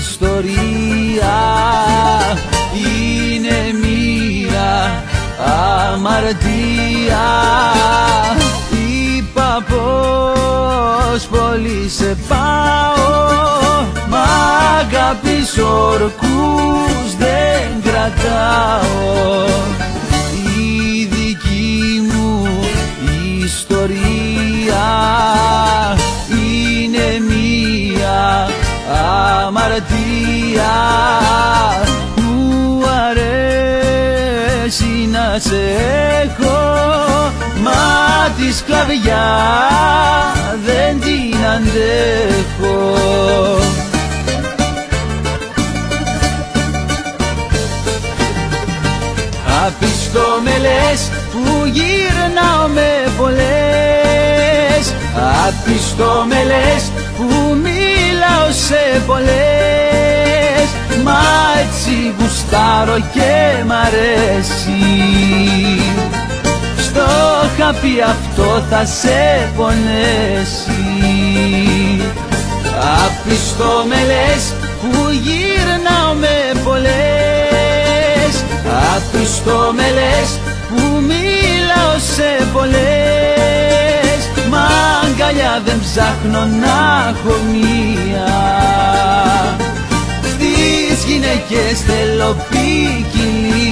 ιστορία. Είναι μία αμαρτία. Είπα πως πολύ σε πάω Μα αγάπης ορκούς δεν κρατάω. Η δική μου ιστορία. Τη σκλαβιά δεν την αντέχω. Απιστό με λες που γύρναω με πολλές. Απιστό με λες που μιλάω σε πολλές. Μα έτσι γουστάρω και μ' αρέσει. Στο είχα πει αυτό θα σε πονέσει. Απιστό με λες που γύρναω με πολλές. Απιστό με λες που μιλάω σε πολλές. Μα αγκαλιά δεν ψάχνω να έχω μία. Στις γυναίκες θέλω ποικιλία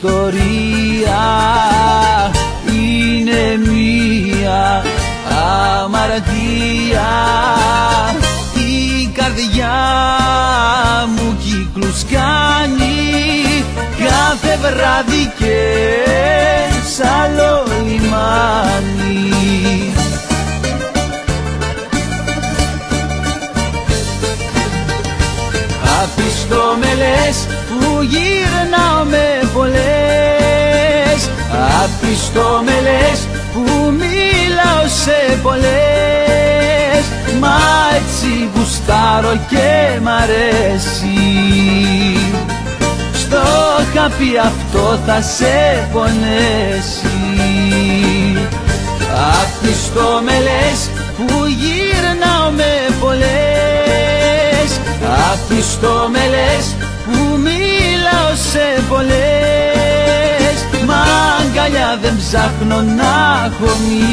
ιστορία είναι μία αμαρτία. Η καρδιά μου κύκλους κάνει κάθε βράδυ και σ' άλλο λιμάνι. Απιστό με λες που γύρναω με πολλές Απιστό με λες που μιλάω σε πολλές. Μα έτσι γουστάρω και μ' αρέσει. Στο είχα πει αυτό θα σε πονέσει. Απιστό με λες που γύρναω με πολλές. Απιστό με λες που μιλάω σε πολλές. Μα αγκαλιά δεν ψάχνω να έχω μία